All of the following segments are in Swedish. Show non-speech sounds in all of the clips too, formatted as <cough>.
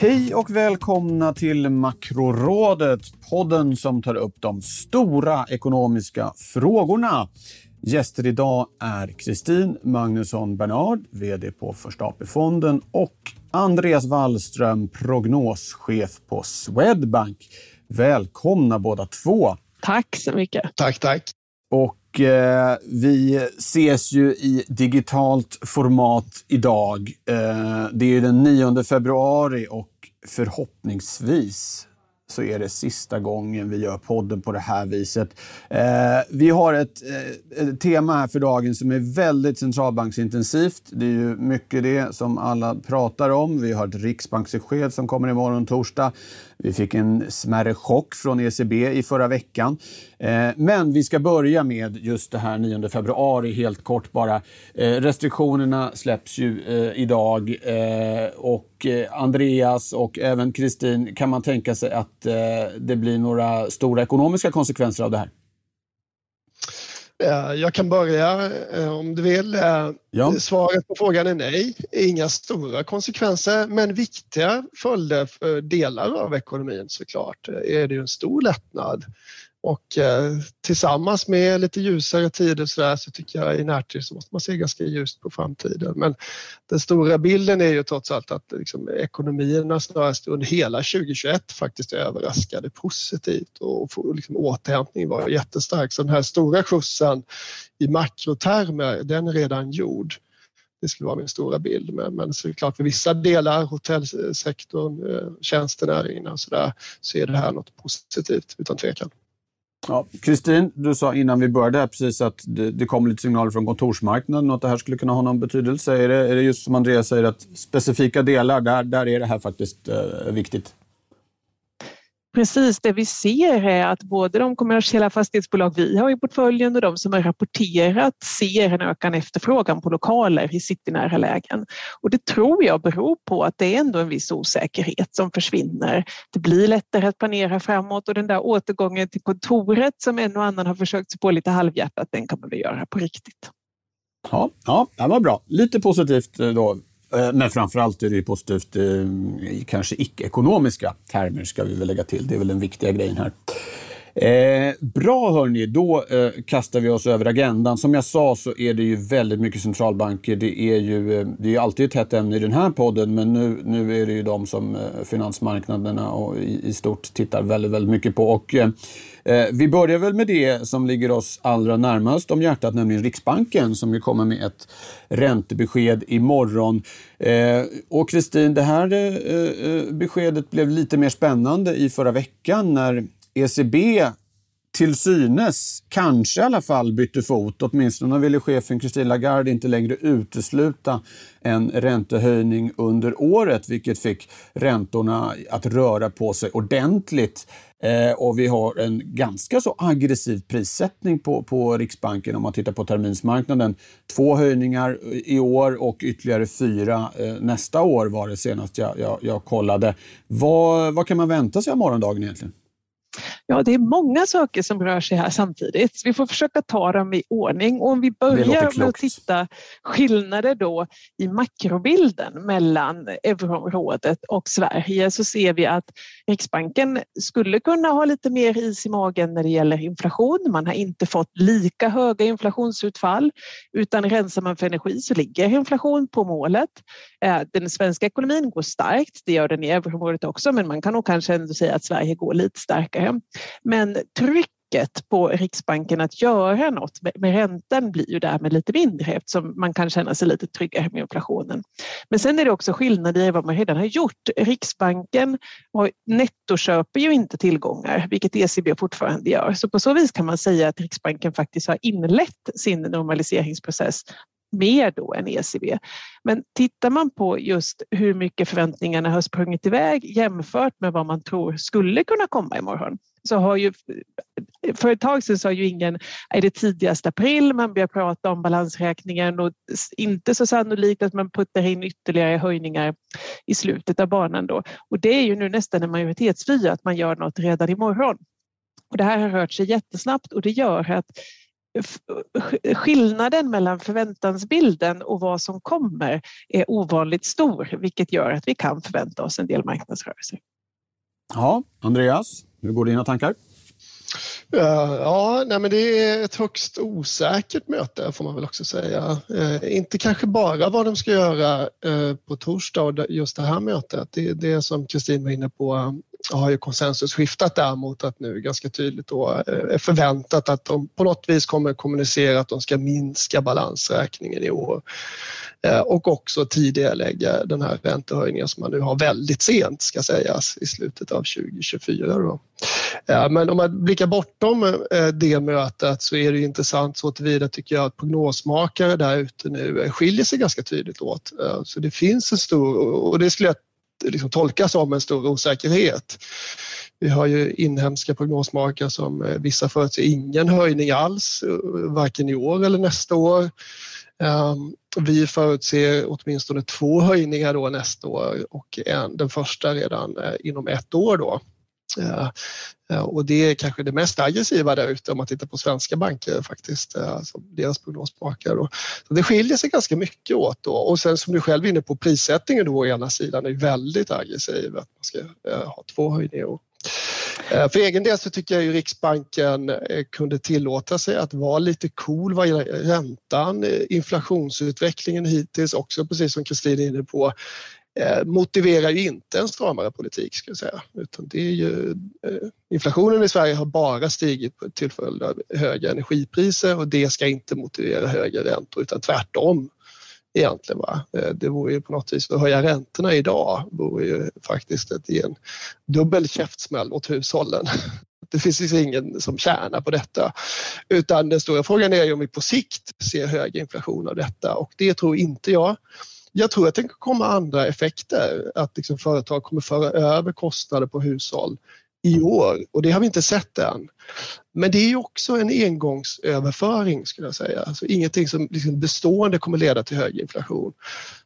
Hej och välkomna till Makrorådet, podden som tar upp de stora ekonomiska frågorna. Gäster idag är Kristin Magnusson Bernard, VD på Första AP-fonden och Andreas Wallström, prognoschef på Swedbank. Välkomna båda två. Tack så mycket. Tack, tack. Och eh, vi ses ju i digitalt format idag. Eh, det är den 9 februari och förhoppningsvis så är det sista gången vi gör podden på det här viset. Eh, vi har ett, eh, ett, tema här för dagen som är väldigt centralbanksintensivt. Det är ju mycket det som alla pratar om. Vi har ett riksbanksbesked som kommer imorgon torsdag. Vi fick en smärre chock från ECB i förra veckan. Eh, men vi ska börja med just det här 9 februari, helt kort bara. Eh, restriktionerna släpps ju eh, idag eh, och Andreas och även Kristin, kan man tänka sig att det blir några stora ekonomiska konsekvenser av det här? Jag kan börja om du vill. Ja. Svaret på frågan är nej. Inga stora konsekvenser men viktiga följder för delar av ekonomin såklart. Är det ju en stor lättnad och eh, tillsammans med lite ljusare tider så, där, så tycker jag i närtid så måste man se ganska ljust på framtiden. Men den stora bilden är ju trots allt att liksom, ekonomierna snarast under hela 2021 faktiskt överraskade positivt och liksom, återhämtningen var jättestark. Så den här stora skjutsen i makrotermer, den är redan gjord. Det skulle vara min stora bild. Men, men såklart för vissa delar, hotellsektorn, eh, tjänstenäringen och så där, så är det här något positivt utan tvekan. Kristin, ja. du sa innan vi började här precis att det, det kom lite signaler från kontorsmarknaden och att det här skulle kunna ha någon betydelse. Är det, är det just som Andreas säger att specifika delar, där, där är det här faktiskt eh, viktigt? Precis, det vi ser är att både de kommersiella fastighetsbolag vi har i portföljen och de som har rapporterat ser en ökad efterfrågan på lokaler i citynära lägen. Och det tror jag beror på att det är ändå en viss osäkerhet som försvinner. Det blir lättare att planera framåt och den där återgången till kontoret som en och annan har försökt sig på lite halvhjärtat, den kommer vi göra på riktigt. Ja, ja, det var bra. Lite positivt eh, då Eh, men framförallt är det ju positivt eh, i kanske icke-ekonomiska termer ska vi väl lägga till. Det är väl den viktiga grejen här. Eh, bra hörni, då eh, kastar vi oss över agendan. Som jag sa så är det ju väldigt mycket centralbanker. Det är ju eh, det är alltid ett hett ämne i den här podden men nu, nu är det ju de som eh, finansmarknaderna och i, i, stort tittar väldigt, väldigt mycket på. Och, eh, eh vi börjar väl med det som ligger oss allra närmast om hjärtat, nämligen Riksbanken som ju kommer med ett räntebesked imorgon. Eh, och Kristin, det här eh, beskedet blev lite mer spännande i förra veckan när ECB till synes, kanske i alla fall, bytte fot. Åtminstone ville chefen Christine Lagarde inte längre utesluta en räntehöjning under året, vilket fick räntorna att röra på sig ordentligt. Eh, och vi har en ganska så aggressiv prissättning på, på Riksbanken om man tittar på terminsmarknaden. Två höjningar i år och ytterligare fyra eh, nästa år var det senast jag, jag, jag kollade. Vad, vad kan man vänta sig av morgondagen egentligen? Ja, det är många saker som rör sig här samtidigt. Vi får försöka ta dem i ordning. Och om vi börjar med att titta skillnader då i makrobilden mellan euroområdet och Sverige så ser vi att Riksbanken skulle kunna ha lite mer is i magen när det gäller inflation. Man har inte fått lika höga inflationsutfall utan rensar man för energi så ligger inflation på målet. Eh, den svenska ekonomin går starkt, det gör den i euroområdet också men man kan nog kanske ändå säga att Sverige går lite starkare. Eh, men trycket på Riksbanken att göra något med räntan blir ju därmed lite mindre eftersom man kan känna sig lite tryggare med inflationen. Men sen är det också skillnader i vad man redan har gjort. Riksbanken nettoköper ju inte tillgångar, vilket ECB fortfarande gör. Så på så vis kan man säga att Riksbanken faktiskt har inlett sin normaliseringsprocess mer då än ECB. Men tittar man på just hur mycket förväntningarna har sprungit iväg jämfört med vad man tror skulle kunna komma imorgon så har ju för ett tag sedan sa ju ingen är det tidigast april man börjar prata om balansräkningen och inte så sannolikt att man puttar in ytterligare höjningar i slutet av banan då. Och det är ju nu nästan en majoritetsvy att man gör något redan imorgon. Och det här har rört sig jättesnabbt och det gör att skillnaden mellan förväntansbilden och vad som kommer är ovanligt stor, vilket gör att vi kan förvänta oss en del marknadsrörelser. Ja, Andreas, hur går dina tankar? Ja, nej men det är ett högst osäkert möte får man väl också säga. Eh, inte kanske bara vad de ska göra eh, på torsdag och just det här mötet. Det, det som Kristin var inne på har ju konsensus skiftat där mot att nu ganska tydligt då eh, är förväntat att de på något vis kommer kommunicera att de ska minska balansräkningen i år. Eh, och också tidigarelägga den här räntehöjningen som man nu har väldigt sent ska sägas i slutet av 2024. Då. Eh, men om man blickar bortom det mötet så är det intressant så tillvida tycker jag att prognosmakare där ute nu skiljer sig ganska tydligt åt. Så det finns en stor, och det skulle jag liksom tolkas som en stor osäkerhet. Vi har ju inhemska prognosmakare som eh, vissa förutser ingen höjning alls, eh, varken i år eller nästa år. Ehm, vi förutser åtminstone två höjningar då nästa år och en, den första redan eh, inom ett år. Då. Eh, eh, och det är kanske det mest aggressiva där ute om man tittar på svenska banker faktiskt, alltså deras prognosmakare. Så det skiljer sig ganska mycket åt då. och sen som du själv är inne på prissättningen då å ena sidan är väldigt aggressiv att man ska ha två höjningar. För egen del så tycker jag ju Riksbanken kunde tillåta sig att vara lite cool vad gäller räntan, inflationsutvecklingen hittills också precis som Kristin är inne på Eh, motiverar ju inte en stramare politik ska jag säga. Utan det är ju, eh, inflationen i Sverige har bara stigit till följd av höga energipriser och det ska inte motivera högre räntor utan tvärtom egentligen. Va? Eh, det vore ju på något vis, att höja räntorna idag vore ju faktiskt att ge en dubbel käftsmäll åt hushållen. <laughs> Det finns ju ingen som tjänar på detta. Utan den stora frågan är ju om vi på sikt ser hög inflation av detta och det tror inte jag. Jag tror att det kan komma andra effekter, att liksom företag kommer föra över kostnader på hushåll i år och det har vi inte sett än. Men det är också en engångsöverföring skulle jag säga, alltså ingenting som liksom bestående kommer leda till hög inflation.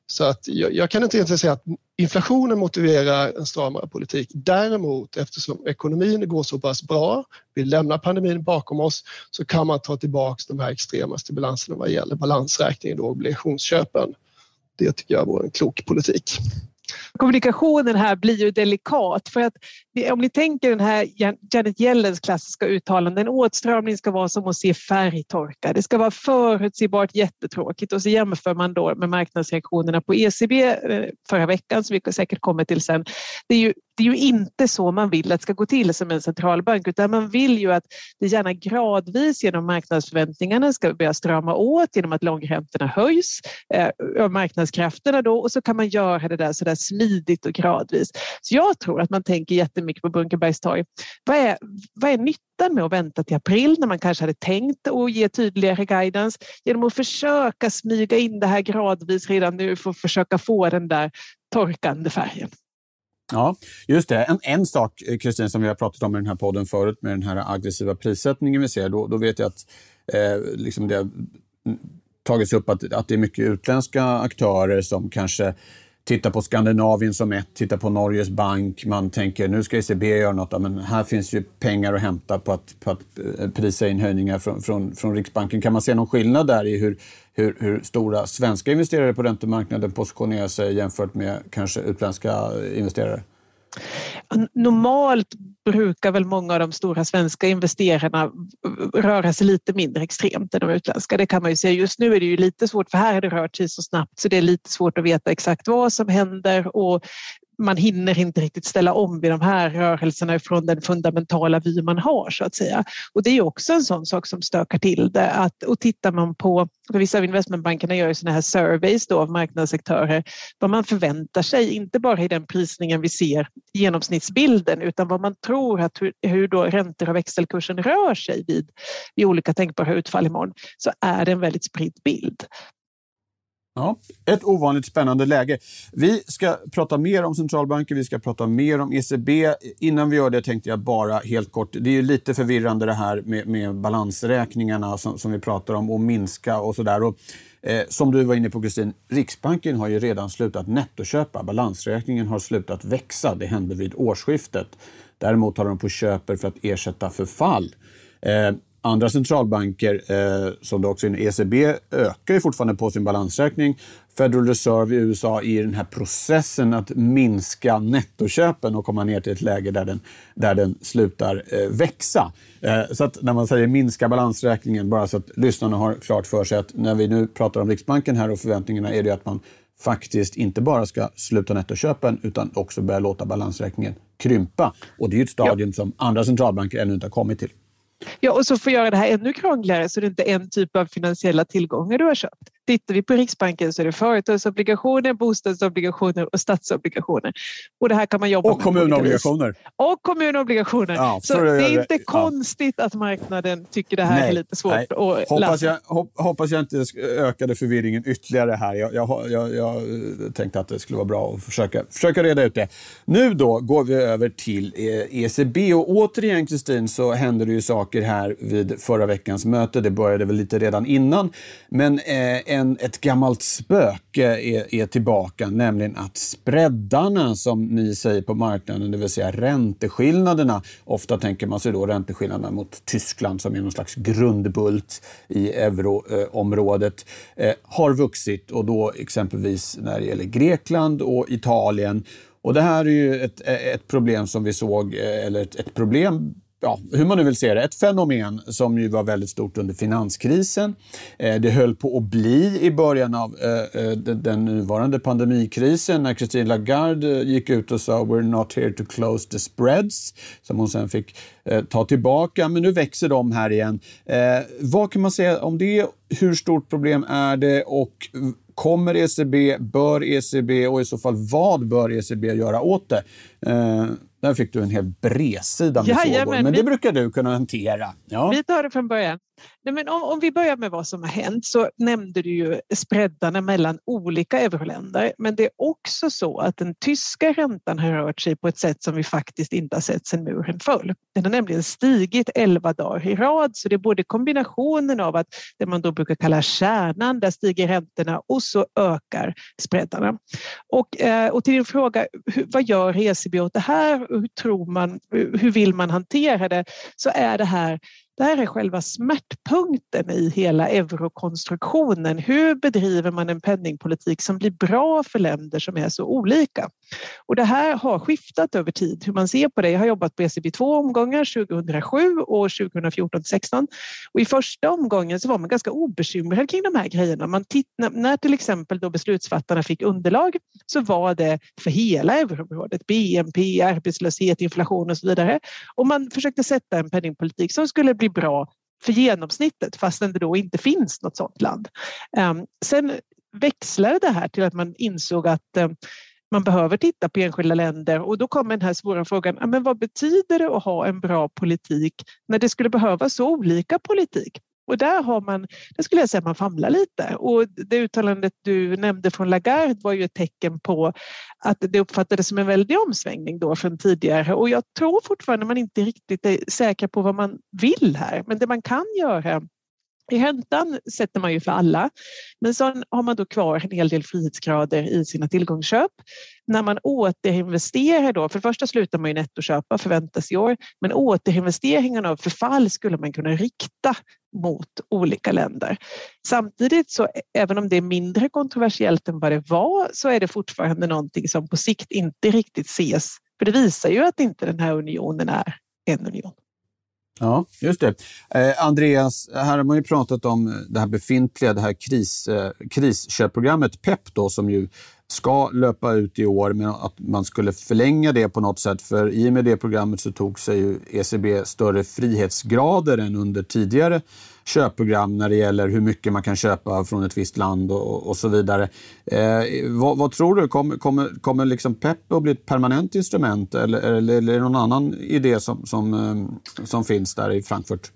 Så att jag, jag kan inte egentligen säga att inflationen motiverar en stramare politik. Däremot eftersom ekonomin går så pass bra, vi lämnar pandemin bakom oss, så kan man ta tillbaka de här extrema stimulanserna vad gäller balansräkningen och obligationsköpen. Det tycker jag vore en klok politik. Kommunikationen här blir ju delikat för att om ni tänker den här Janet Yellens klassiska uttalande, en åtstramning ska vara som att se färgtorka. Det ska vara förutsägbart jättetråkigt och så jämför man då med marknadsreaktionerna på ECB eh, förra veckan som vi säkert kommer till sen. Det är ju det är ju inte så man vill att det ska gå till som en centralbank utan man vill ju att det gärna gradvis genom marknadsförväntningarna ska börja strama åt genom att långräntorna höjs eh, av marknadskrafterna då och så kan man göra det där så där smidigt och gradvis. Så jag tror att man tänker jättemycket på Brunkebergstorg. Vad är, vad är nyttan med att vänta till april när man kanske hade tänkt att ge tydligare guidance genom att försöka smyga in det här gradvis redan nu för att försöka få den där torkande färgen? Ja, just det. En, en sak, eh, Kristin, som vi har pratat om i den här podden förut med den här aggressiva prissättningen vi ser, då, då vet jag att eh, liksom det har tagits upp att, att det är mycket utländska aktörer som kanske tittar på Skandinavien som ett, tittar på Norges bank. Man tänker nu ska ECB göra något, men här finns ju pengar att hämta på att, på att eh, prisa in höjningar från, från, från Riksbanken. Kan man se någon skillnad där i hur, hur, hur stora svenska investerare på räntemarknaden positionerar sig jämfört med kanske utländska investerare? Normalt brukar väl många av de stora svenska investerarna röra sig lite mindre extremt än de utländska. Det kan man ju säga. Just nu är det ju lite svårt för här har det rört sig så snabbt så det är lite svårt att veta exakt vad som händer och man hinner inte riktigt ställa om i de här rörelserna från den fundamentala vy man har så att säga. Och det är också en sån sak som stökar till det. Att, och tittar man på, vissa av investmentbankerna gör ju sådana här surveys då av marknadsaktörer, vad man förväntar sig, inte bara i den prisningen vi ser genomsnittsbilden utan vad man tror att hur, hur då räntor och växelkursen rör sig vid, vid olika tänkbara utfall imorgon, så är det en väldigt spridd bild. Ja, ett ovanligt spännande läge. Vi ska prata mer om centralbanker, vi ska prata mer om ECB. Innan vi gör det tänkte jag bara helt kort, det är ju lite förvirrande det här med, med balansräkningarna som, som, vi pratar om och minska och sådär. Eh, som du var inne på Kristin, Riksbanken har ju redan slutat nettoköpa. Balansräkningen har slutat växa. Det hände vid årsskiftet. Däremot har de på köper för att ersätta förfall. Eh, andra centralbanker, eh, som då också är ECB, ökar ju fortfarande på sin balansräkning. Federal Reserve i USA i den här processen att minska nettoköpen och komma ner till ett läge där den, där den slutar eh, växa. Eh, så att när man säger minska balansräkningen, bara så att lyssnarna har klart för sig att när vi nu pratar om Riksbanken här och förväntningarna är det att man faktiskt inte bara ska sluta nettoköpen utan också börja låta balansräkningen krympa. Och det är ett stadium ja. som andra centralbanker ännu inte har kommit till. Ja, och så för att göra det här ännu krångligare så är det inte en typ av finansiella tillgångar du har köpt. Tittar vi på Riksbanken så är det företagsobligationer, bostadsobligationer och statsobligationer. Och det här kan man jobba och med. Kommunobligationer. Och kommunobligationer. Ja, så det är inte ja. konstigt att marknaden tycker det här nej, är lite svårt nej. att hoppas jag, hoppas jag inte ökade förvirringen ytterligare här. Jag, jag, jag, jag, tänkte att det skulle vara bra att försöka, försöka reda ut det. Nu då går vi över till ECB och återigen Kristin så händer det ju saker här vid förra veckans möte. Det började väl lite redan innan. Men eh, en, ett gammalt spöke är, är tillbaka, nämligen att spreadarna som ni säger på marknaden, det vill säga ränteskillnaderna, ofta tänker man sig då ränteskillnaderna mot Tyskland som är någon slags grundbult i euroområdet, eh, har vuxit och då exempelvis när det gäller Grekland och Italien. Och det här är ju ett, ett problem som vi såg, eh, eller ett, ett problem ja, hur man nu vill se det, ett fenomen som ju var väldigt stort under finanskrisen. Eh, det höll på att bli i början av eh, eh, den nuvarande pandemikrisen när Christine Lagarde gick ut och sa “We're not here to close the spreads” som hon sen fick ta tillbaka. Men nu växer de här igen. Vad kan man säga om det? Hur stort problem är det och Kommer ECB, bör ECB och i så fall vad bör ECB göra åt det? Där fick du en hel bredsida med Jajamän, frågor, men det brukar du kunna hantera. Ja. Vi tar det från början. Nej, men om, om, vi börjar med vad som har hänt så nämnde du ju spreadarna mellan olika euroländer. Men det är också så att den tyska räntan har rört sig på ett sätt som vi faktiskt inte har sett sedan muren föll. Den har nämligen stigit 11 dagar i rad så det är både kombinationen av att det man då brukar kalla kärnan, där stiger räntorna och så ökar spreadarna. Och, eh, och till din fråga, vad gör ECB åt det här? Hur, tror man, hur vill man hantera det? Så är det här det här är själva smärtpunkten i hela eurokonstruktionen. Hur bedriver man en penningpolitik som blir bra för länder som är så olika? Och det här har skiftat över tid, hur man ser på det. Jag har jobbat på ECB två omgångar, 2007 och 2014-16. Och I första omgången så var man ganska obekymrad kring de här grejerna. Man titt, när till exempel då beslutsfattarna fick underlag så var det för hela euroområdet, BNP, arbetslöshet, inflation och så vidare. Och man försökte sätta en penningpolitik som skulle bli bli bra för genomsnittet fastän det då inte finns något sådant land. Ehm, sen växlade det här till att man insåg att ehm, man behöver titta på enskilda länder och då kommer den här svåra frågan, men vad betyder det att ha en bra politik när det skulle behövas så olika politik? Och där har man, det skulle jag säga man famlar lite. Och det uttalandet du nämnde från Lagarde var ju ett tecken på att det uppfattades som en väldig omsvängning då från tidigare. Och jag tror fortfarande man inte riktigt är säker på vad man vill här. Men det man kan göra i räntan sätter man ju för alla, men sen har man då kvar en hel del frihetsgrader i sina tillgångsköp. När man återinvesterar då, för det första slutar man ju nettoköpa förväntas i år, men återinvesteringarna av förfall skulle man kunna rikta mot olika länder. Samtidigt så även om det är mindre kontroversiellt än vad det var så är det fortfarande någonting som på sikt inte riktigt ses, för det visar ju att inte den här unionen är en union. Ja, just det. Eh, Andreas, här har man ju pratat om eh, det här befintliga, det här kris, eh, krisköpprogrammet PEP då, som ju ska löpa ut i år, men att man skulle förlänga det på något sätt. För i och med det programmet så tog sig ju ECB större frihetsgrader än under tidigare köpprogram när det gäller hur mycket man kan köpa från ett visst land och, och så vidare. Eh, vad, vad, tror du? Kommer, kommer, kommer liksom PEP att bli ett permanent instrument eller, eller, eller är det någon annan idé som, som, eh, som finns där i Frankfurt?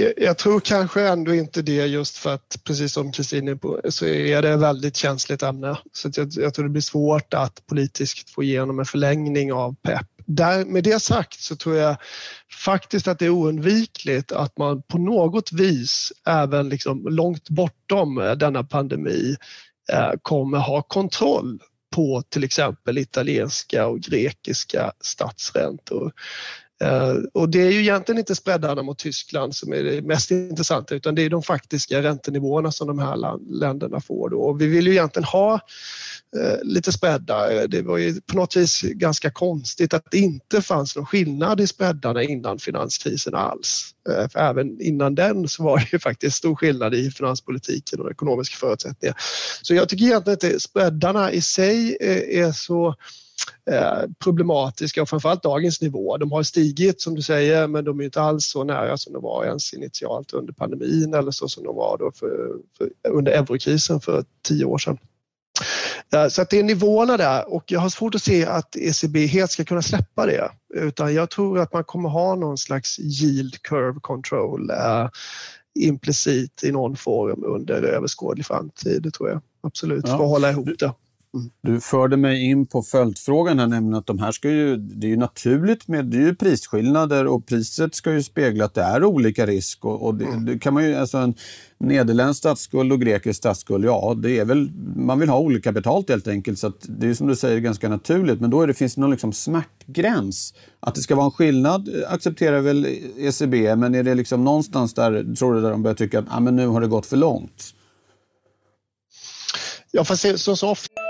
Jag, jag tror kanske ändå inte det just för att precis som Kristin är på så är det ett väldigt känsligt ämne. Så jag, jag tror det blir svårt att politiskt få igenom en förlängning av PEP där, med det sagt så tror jag faktiskt att det är oundvikligt att man på något vis, även liksom långt bortom eh, denna pandemi, eh, kommer ha kontroll på till exempel italienska och grekiska statsräntor. Eh, och det är ju egentligen inte spreadarna mot Tyskland som är det mest intressanta utan det är de faktiska räntenivåerna som de här länderna får. Då. Och vi vill ju egentligen ha eh, lite spreadar. Eh, det var ju på något vis ganska konstigt att det inte fanns någon skillnad i spreadarna innan finanskrisen alls. För även innan den så var det ju faktiskt stor skillnad i finanspolitiken och ekonomiska förutsättningar. Så jag tycker egentligen att spreadarna i sig är så problematiska och framförallt dagens nivå. De har stigit som du säger men de är inte alls så nära som de var ens initialt under pandemin eller så som de var då för, för, under eurokrisen för tio år sedan. Eh, så att det är nivåerna där och jag har svårt att se att ECB helt ska kunna släppa det. Utan jag tror att man kommer ha någon slags yield curve control eh, implicit i någon form under överskådlig framtid, det tror jag. Absolut, ja. för att hålla ihop det. Du förde mig in på följdfrågan här, nämligen att de här ska ju, det är ju naturligt med det är ju prisskillnader och priset ska ju spegla att det är olika risk. Och, och det, mm. det, kan man ju, alltså en nederländsk statsskuld och grekisk statsskuld, ja, det är väl, man vill ha olika betalt helt enkelt. Så det är som du säger ganska naturligt, men då är det, finns det någon liksom smärtgräns. Att det ska vara en skillnad accepterar väl ECB, men är det liksom någonstans där, tror du, där de börjar tycka att ah, men nu har det gått för långt? Ja, fast så, så ofta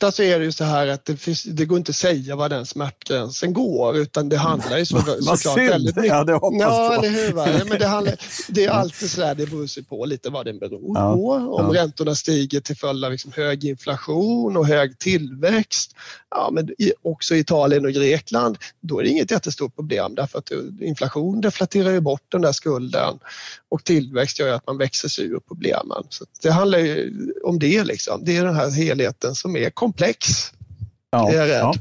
så är det ju så här att det, finns, det går inte att säga var den smärtgränsen går utan det handlar ju så, <laughs> såklart väldigt mycket. Ja, det hoppas ja, eller hur? Ja, men det, handlar, <laughs> det är alltid så där, det beror sig på lite vad den beror på. Om ja. räntorna stiger till följd av liksom hög inflation och hög tillväxt, ja, men också i Italien och Grekland, då är det inget jättestort problem därför att inflation deflaterar ju bort den där skulden och tillväxt gör att man växer sig ur problemen. Så det handlar ju om det liksom. Det är den här helheten som är komplex. Ja, är jag rädd. Ja,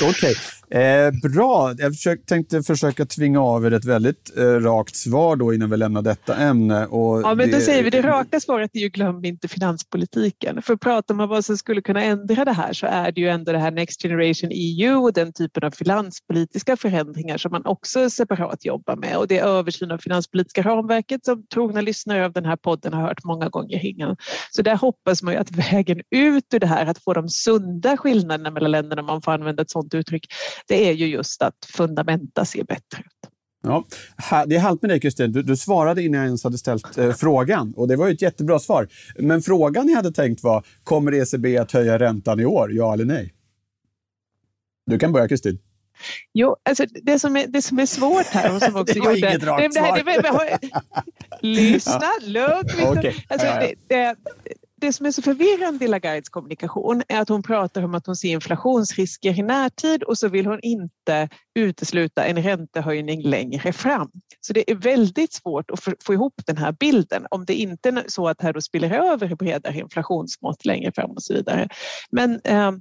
ja. Okay. Eh, bra. Jag försökte, tänkte försöka tvinga av er ett väldigt eh, rakt svar då innan vi lämnar detta ämne. Och ja, men det... då säger vi det raka svaret är ju glöm inte finanspolitiken. För pratar man vad som skulle kunna ändra det här så är det ju ändå det här Next Generation EU och den typen av finanspolitiska förändringar som man också separat jobbar med. Och det är översyn av finanspolitiska ramverket som trogna lyssnare av den här podden har hört många gånger innan. Så där hoppas man ju att vägen ut ur det här, att få de sunda skillnaderna mellan länderna, om man får använda ett sådant uttryck, det är ju just att fundamenta ser bättre ut. Ja, det är halt med dig Kristin. Du, du, svarade innan jag ens hade ställt eh, frågan och det var ett jättebra svar. Men frågan jag hade tänkt var, kommer ECB att höja räntan i år? Ja eller nej? Du kan börja Kristin. Jo, alltså det som är, det som är svårt här och som <laughs> också det var gjorde... inget rakt svar. <laughs> lyssna, lugn. Okay. Alltså, det, det, det som är så förvirrande i Lagardes kommunikation är att hon pratar om att hon ser inflationsrisker i närtid och så vill hon inte utesluta en räntehöjning längre fram. Så det är väldigt svårt att få ihop den här bilden om det inte är så att här då spiller över i bredare inflationsmått längre fram och så vidare. Men eh,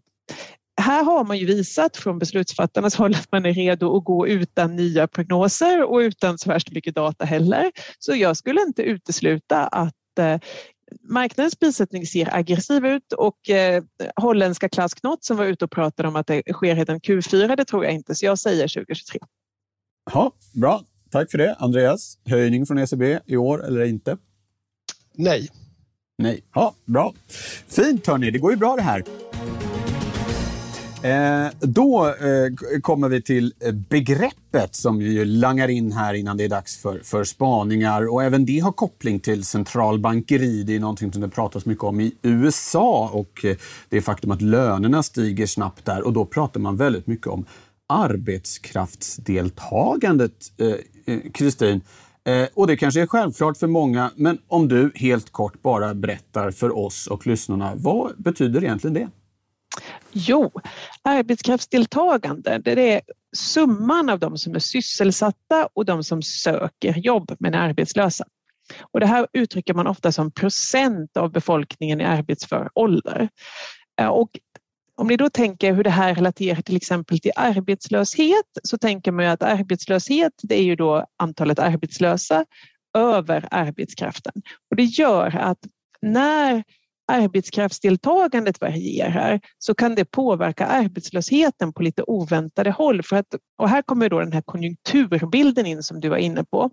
här har man ju visat från beslutsfattarnas håll att man är redo att gå utan nya prognoser och utan så värst mycket data heller. Så jag skulle inte utesluta att eh, marknadens prissättning ser aggressiv ut och eh, holländska Klaas Knott som var ute och pratade om att det sker redan Q4, det tror jag inte, så jag säger 2023. Ja, bra, tack för det. Andreas, höjning från ECB i år eller inte? Nej. Nej. Ja, bra. Fint hörni, det går ju bra det här. Eh, då eh, kommer vi till eh, begreppet som vi langar in här innan det är dags för, för spaningar. Och även det har koppling till centralbankeri. Det är någonting som det pratas mycket om i USA och eh, det faktum att lönerna stiger snabbt där. Och då pratar man väldigt mycket om arbetskraftsdeltagandet, Kristin. eh, Kristin. Eh, och det kanske är självklart för många, men om du helt kort bara berättar för oss och lyssnarna, vad betyder egentligen det? Jo, arbetskraftsdeltagande det är summan av de som är sysselsatta och de som söker jobb men är arbetslösa. Och det här uttrycker man ofta som procent av befolkningen i arbetsför ålder. Eh, och om ni då tänker hur det här relaterar till exempel till arbetslöshet så tänker man ju att arbetslöshet det är ju då antalet arbetslösa över arbetskraften. Och det gör att när arbetskraftsdeltagandet varierar så kan det påverka arbetslösheten på lite oväntade håll. För att, och här kommer då den här konjunkturbilden in som du var inne på.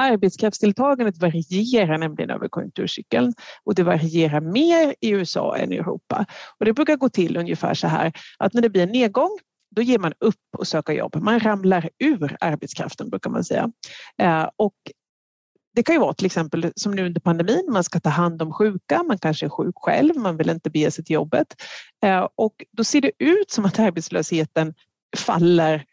Arbetskraftsdeltagandet varierar nämligen över konjunkturcykeln och det varierar mer i USA än i Europa. Och det brukar gå till ungefär så här att när det blir en nedgång då ger man upp och söker jobb. Man ramlar ur arbetskraften brukar man säga. Eh, och det kan ju vara till exempel som nu under pandemin, man ska ta hand om sjuka, man kanske är sjuk själv, man vill inte bege sig till jobbet. Eh, och då ser det ut som att arbetslösheten faller,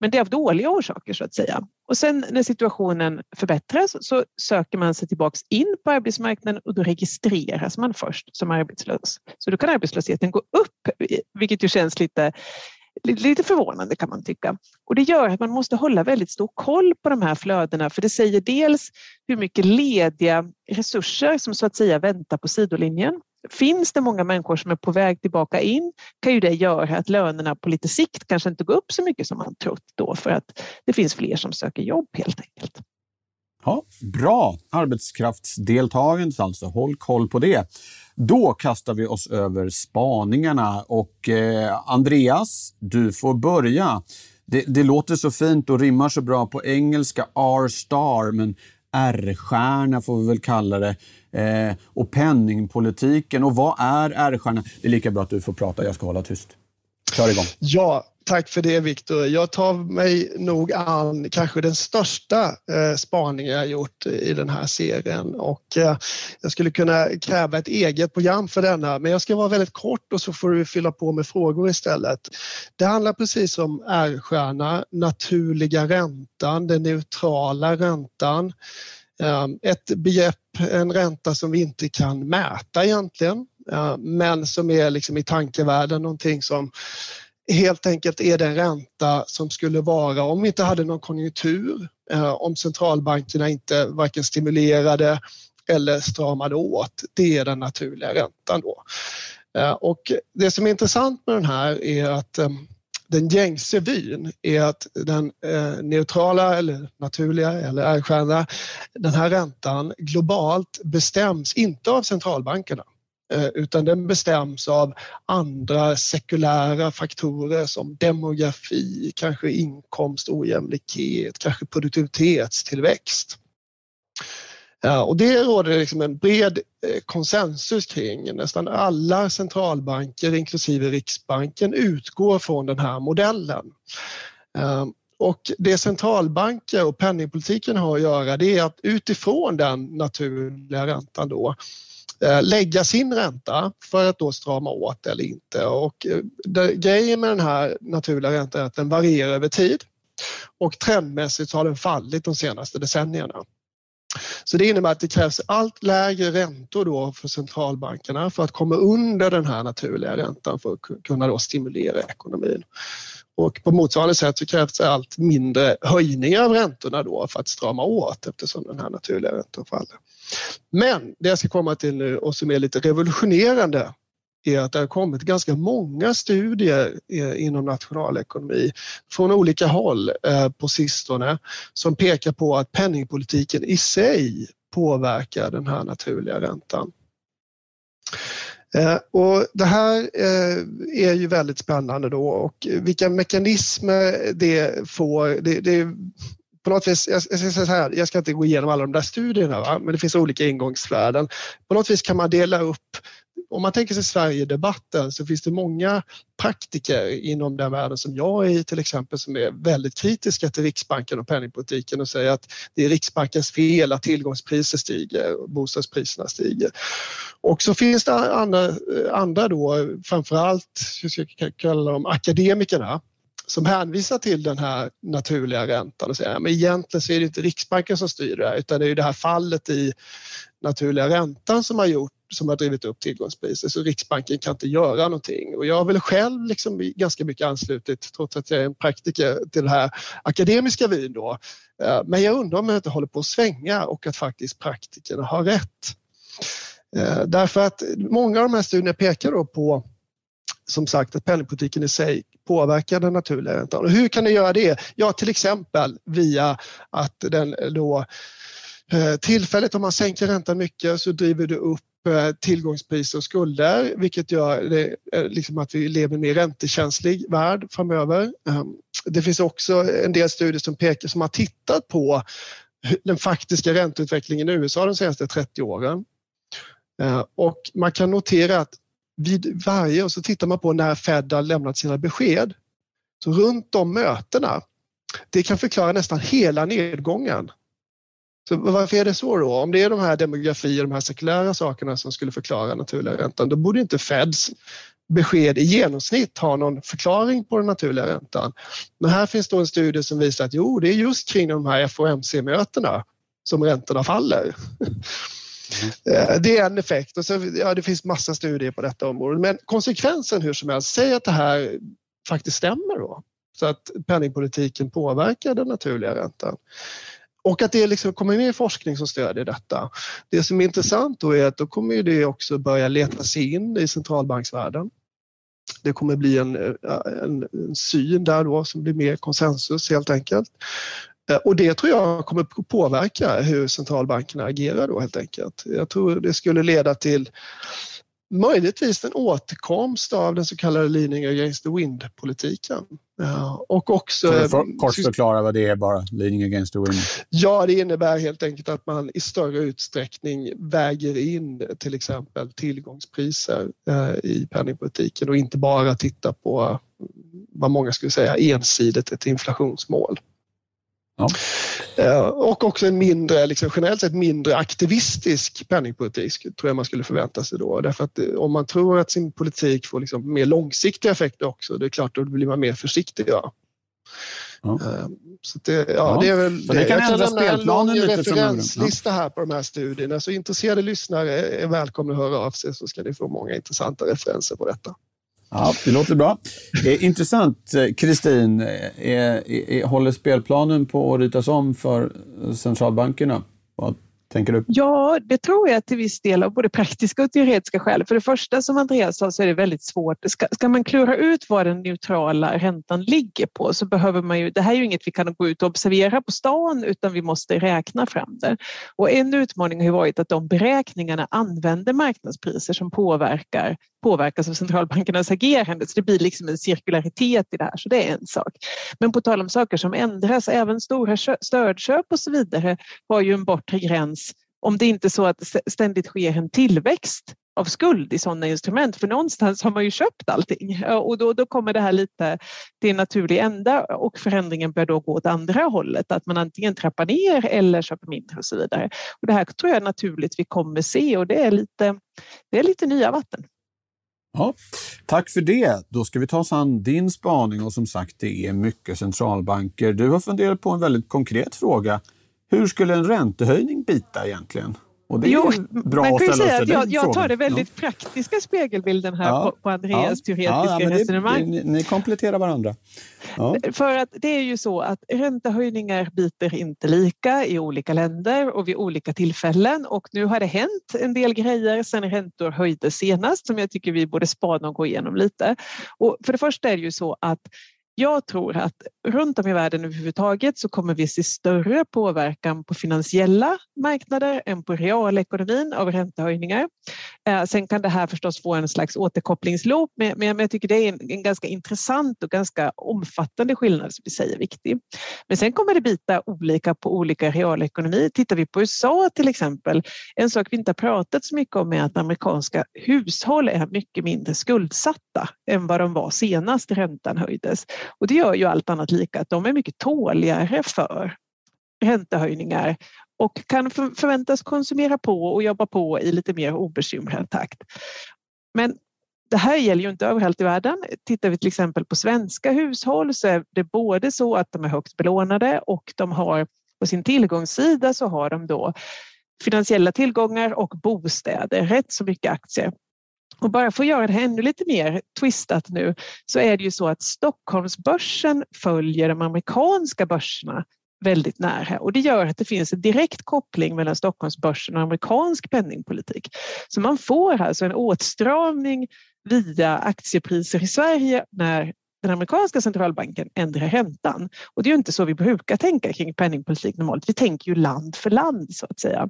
men det är av dåliga orsaker så att säga. Och sen när situationen förbättras så söker man sig tillbaks in på arbetsmarknaden och då registreras man först som arbetslös. Så då kan arbetslösheten gå upp, vilket ju känns lite lite förvånande kan man tycka. Och det gör att man måste hålla väldigt stor koll på de här flödena för det säger dels hur mycket lediga resurser som så att säga väntar på sidolinjen. Finns det många människor som är på väg tillbaka in kan ju det göra att lönerna på lite sikt kanske inte går upp så mycket som man trott då för att det finns fler som söker jobb helt enkelt. Ja, bra! Arbetskraftsdeltagandet alltså. Håll koll på det. Då kastar vi oss över spaningarna och eh, Andreas, du får börja. Det, det, låter så fint och rimmar så bra på engelska, R-star, men R-stjärna får vi väl kalla det. Eh, och penningpolitiken. Och vad är R-stjärna? Det är lika bra att du får prata, jag ska hålla tyst. Kör igång. Ja, Tack för det Viktor. Jag tar mig nog an kanske den största eh, spaningen jag gjort i den här serien och eh, jag skulle kunna kräva ett eget program för denna men jag ska vara väldigt kort och så får du fylla på med frågor istället. Det handlar precis om R-stjärna, naturliga räntan, den neutrala räntan. Eh, ett begrepp, en ränta som vi inte kan mäta egentligen men som är liksom i tankevärlden någonting som helt enkelt är den ränta som skulle vara om vi inte hade någon konjunktur, eh, om centralbankerna inte varken stimulerade eller stramade åt. Det är den naturliga räntan då. Eh, och det som är intressant med den här är att eh, den gängse vyn är att den neutrala eller naturliga eller R-stjärna, den här räntan globalt bestäms inte av centralbankerna Eh, utan den bestäms av andra sekulära faktorer som demografi, kanske inkomst, ojämlikhet, kanske produktivitetstillväxt. Och det råder liksom en bred eh, konsensus kring. Nästan alla centralbanker, inklusive Riksbanken, utgår från den här modellen. Ehm, och det centralbanker och penningpolitiken har att göra det är att utifrån den naturliga räntan då Eh, lägga sin ränta för att då strama åt eller inte. Och eh, det, grejen med den här naturliga räntan är att den varierar över tid och trendmässigt så har den fallit de senaste decennierna. Så det innebär att det krävs allt lägre räntor då för centralbankerna för att komma under den här naturliga räntan för att kunna då stimulera ekonomin. Och på motsvarande sätt så krävs det allt mindre höjningar av räntorna då för att strama åt eftersom den här naturliga räntan faller. Men det jag ska komma till nu och som är lite revolutionerande är att det har kommit ganska många studier eh, inom nationalekonomi från olika håll eh, på sistone som pekar på att penningpolitiken i sig påverkar den här naturliga räntan. Eh, och det här är ju väldigt spännande då och vilka mekanismer det får, det, det på något vis, jag, jag, ska här, jag ska inte gå igenom alla de där studierna, va? men det finns olika ingångsvärden. På något vis kan man dela upp om man tänker sig Sverigedebatten så finns det många praktiker inom den världen som jag är i till exempel som är väldigt kritiska till Riksbanken och penningpolitiken och säger att det är Riksbankens fel att tillgångspriser stiger och bostadspriserna stiger. Och så finns det andra, andra då, framförallt, hur ska jag kalla dem, akademikerna som hänvisar till den här naturliga räntan och säger att egentligen så är det inte Riksbanken som styr det här utan det är det här fallet i naturliga räntan som har gjort som har drivit upp tillgångspriser så Riksbanken kan inte göra någonting. Och jag har väl själv liksom ganska mycket anslutit, trots att jag är en praktiker, till det här akademiska vyn. då. Eh, men jag undrar om jag inte håller på att svänga och att faktiskt praktikerna har rätt. Eh, därför att många av de här studierna pekar då på som sagt att penningpolitiken i sig påverkar den naturliga räntan. Och hur kan du göra det? Ja, till exempel via att den då eh, Tillfälligt om man sänker räntan mycket så driver det upp eh, tillgångspriser och skulder vilket gör det, eh, liksom att vi lever i en mer räntekänslig värld framöver. Ehm, det finns också en del studier som, pekar, som har tittat på den faktiska ränteutvecklingen i USA de senaste 30 åren. Ehm, och man kan notera att vid varje, och så tittar man på när Fed har lämnat sina besked, så runt de mötena, det kan förklara nästan hela nedgången så varför är det så då? Om det är de här demografier, de här sekulära sakerna som skulle förklara naturliga räntan, då borde inte Feds besked i genomsnitt ha någon förklaring på den naturliga räntan. Men här finns då en studie som visar att jo, det är just kring de här FOMC-mötena som räntorna faller. Mm. Eh, det är en effekt och så, ja, det finns massa studier på detta område. Men konsekvensen hur som helst, säg att det här faktiskt stämmer då. Så att penningpolitiken påverkar den naturliga räntan. Och att det liksom kommer mer forskning som stödjer detta. Det som är intressant då är att då kommer det också börja leta sig in i centralbanksvärlden. Det kommer bli en, eh, en, en syn där då som blir mer konsensus helt enkelt. Eh, och det tror jag kommer påverka hur centralbankerna agerar då helt enkelt. Jag tror det skulle leda till möjligtvis en återkomst av den så kallade leaning against the wind-politiken. Och också... För, kort förklara vad det är bara, leaning against the wind? Ja, det innebär helt enkelt att man i större utsträckning väger in till exempel tillgångspriser eh, i penningpolitiken och inte bara tittar på vad många skulle säga ensidigt ett inflationsmål. Ja. Eh, och också en mindre, liksom generellt sett mindre aktivistisk penningpolitik tror jag man skulle förvänta sig då. Därför att eh, om man tror att sin politik får liksom mer långsiktiga effekter också, det är klart då blir man mer försiktig. Ja. Ja. Eh, så det, ja, ja, det är väl det. det kan jag kan lämna en lång referenslista här på de här studierna. Så intresserade lyssnare är välkomna att höra av sig så ska ni få många intressanta referenser på detta. Ja, det låter bra. Eh, intressant. Eh, Kristin, eh, håller spelplanen på att ritas om för centralbankerna? Vad tänker du? Ja, det tror jag till viss del av både praktiska och teoretiska skäl. För det första, som Andreas sa, så är det väldigt svårt. Ska, ska man klura ut vad den neutrala räntan ligger på så behöver man ju, det här är ju inget vi kan gå ut och observera på stan utan vi måste räkna fram det. Och en utmaning har ju varit att de beräkningarna använder marknadspriser som påverkar påverkas av centralbankernas agerande. Så det blir liksom en cirkularitet i det här, så det är en sak. Men på tal om saker som ändras, även stora stödköp och så vidare har ju en bortre gräns om det inte är så att ständigt sker en tillväxt av skuld i sådana instrument. För någonstans har man ju köpt allting och då, då kommer det här lite till en naturlig ända och förändringen bör då gå åt andra hållet, att man antingen trappar ner eller köper mindre och så vidare. Och det här tror jag naturligt vi kommer se och det är lite, det är lite nya vatten. Ja, tack för det. Då ska vi ta oss an din spaning och som sagt, det är mycket centralbanker. Du har funderat på en väldigt konkret fråga. Hur skulle en räntehöjning bita egentligen? Och det är jo, bra man kan ju säga att jag, jag, tar det väldigt ja. praktiska spegelbilden här ja. på, på Andreas ja. teoretiska ja, resonemang. Det, ni kompletterar varandra. För att det är ju så att räntehöjningar biter inte lika i olika länder och vid olika tillfällen och nu har det hänt en del grejer sedan räntor höjdes senast som jag tycker vi borde spana och gå igenom lite. Och för det första är det ju så att jag tror att runt om i världen överhuvudtaget så kommer vi se större påverkan på finansiella marknader än på realekonomin av räntehöjningar. Eh, sen kan det här förstås få en slags återkopplingsloop, men, jag tycker det är en, ganska intressant och ganska omfattande skillnad som vi säger är viktig. Men sen kommer det bita olika på olika realekonomi. Tittar vi på USA till exempel, en sak vi inte har pratat så mycket om är att amerikanska hushåll är mycket mindre skuldsatta än vad de var senast räntan höjdes. Och det gör ju allt annat lika att de är mycket tåligare för räntehöjningar och kan förväntas konsumera på och jobba på i lite mer obekymrad takt. Men det här gäller ju inte överallt i världen. Tittar vi till exempel på svenska hushåll så är det både så att de är högt belånade och de har på sin tillgångssida så har de då finansiella tillgångar och bostäder, rätt så mycket aktier. Och bara för att göra det här ännu lite mer twistat nu så är det ju så att Stockholmsbörsen följer de amerikanska börserna väldigt nära och det gör att det finns en direkt koppling mellan Stockholmsbörsen och amerikansk penningpolitik. Så man får alltså en åtstramning via aktiepriser i Sverige när den amerikanska centralbanken ändrar räntan. Och det är ju inte så vi brukar tänka kring penningpolitik normalt. Vi tänker ju land för land så att säga.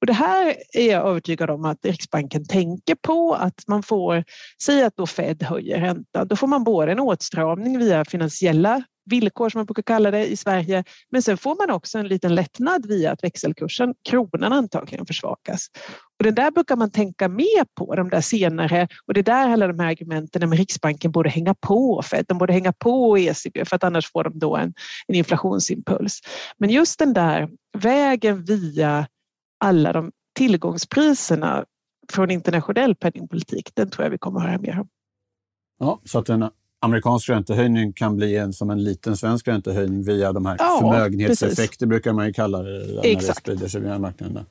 Och det här är jag övertygad om att Riksbanken tänker på att man får säga att då Fed höjer räntan. Då får man både en åtstramning via finansiella villkor som man brukar kalla det i Sverige. Men sen får man också en liten lättnad via att växelkursen, kronan antagligen försvagas. Och det där brukar man tänka mer på, de där senare. Och det är där alla de här argumenten med Riksbanken borde hänga på Fed, de borde hänga på ECB för att annars får de då en, en inflationsimpuls. Men just den där vägen via alla de tillgångspriserna från internationell penningpolitik, den tror jag vi kommer att höra mer om. Ja, så att den amerikansk räntehöjning kan bli en, som en liten svensk räntehöjning via de här ja, förmögenhetseffekter precis. brukar man ju kalla det när Exakt. det sprider sig via marknaden.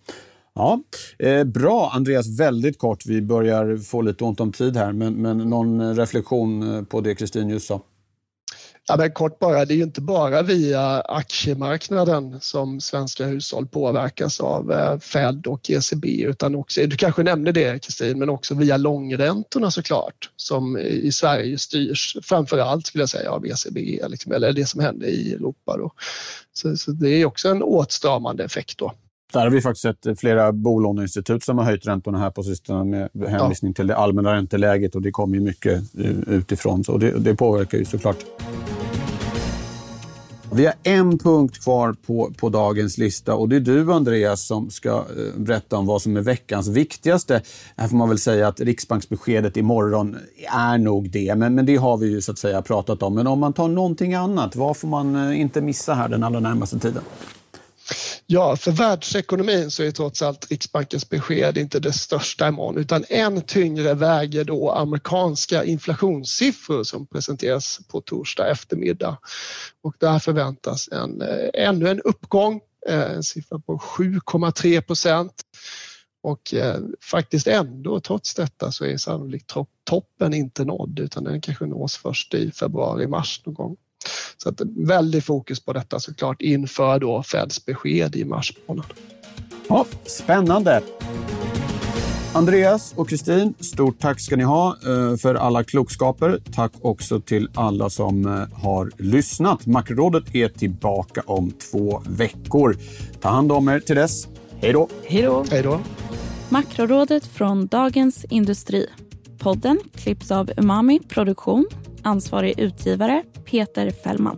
Ja, eh, bra Andreas, väldigt kort. Vi börjar få lite ont om tid här, men, men någon reflektion eh, på det Kristin just sa? Ja, men kort bara, det är ju inte bara via aktiemarknaden som svenska hushåll påverkas av eh, Fed och ECB utan också, du kanske nämnde det Kristin, men också via långräntorna såklart som i Sverige styrs framför allt skulle jag säga av ECB liksom, eller det som händer i Europa. Då. Så, så det är också en åtstramande effekt då. Där har vi faktiskt sett flera bolåneinstitut som har höjt räntorna här på sistone med hänvisning till det allmänna ränteläget och det kommer ju mycket eh, utifrån. Så det, det påverkar ju såklart. Vi har en punkt kvar på, på dagens lista och det är du Andreas som ska eh, berätta om vad som är veckans viktigaste. Här får man väl säga att Riksbanksbeskedet imorgon är nog det, men, men det har vi ju så att säga pratat om. Men om man tar någonting annat, vad får man eh, inte missa här den allra närmaste tiden? Ja, för världsekonomin så är trots allt Riksbankens besked inte det största imorgon utan än tyngre väger då amerikanska inflationssiffror som presenteras på torsdag eftermiddag. Och där förväntas en, eh, ännu en uppgång, eh, en siffra på 7,3 procent. Och eh, faktiskt ändå, trots detta, så är sannolikt toppen inte nådd utan den kanske nås först i februari-mars någon gång. Så att väldigt fokus på detta såklart inför då Feds besked i mars månad. Ja, spännande! Andreas och Kristin, stort tack ska ni ha eh, för alla klokskaper. Tack också till alla som eh, har lyssnat. Makrorådet är tillbaka om två veckor. Ta hand om er till dess. Hej då! Hej då! Hej då! Makrorådet från Dagens Industri. Podden klipps av Umami Produktion Ansvarig utgivare Peter Fällman.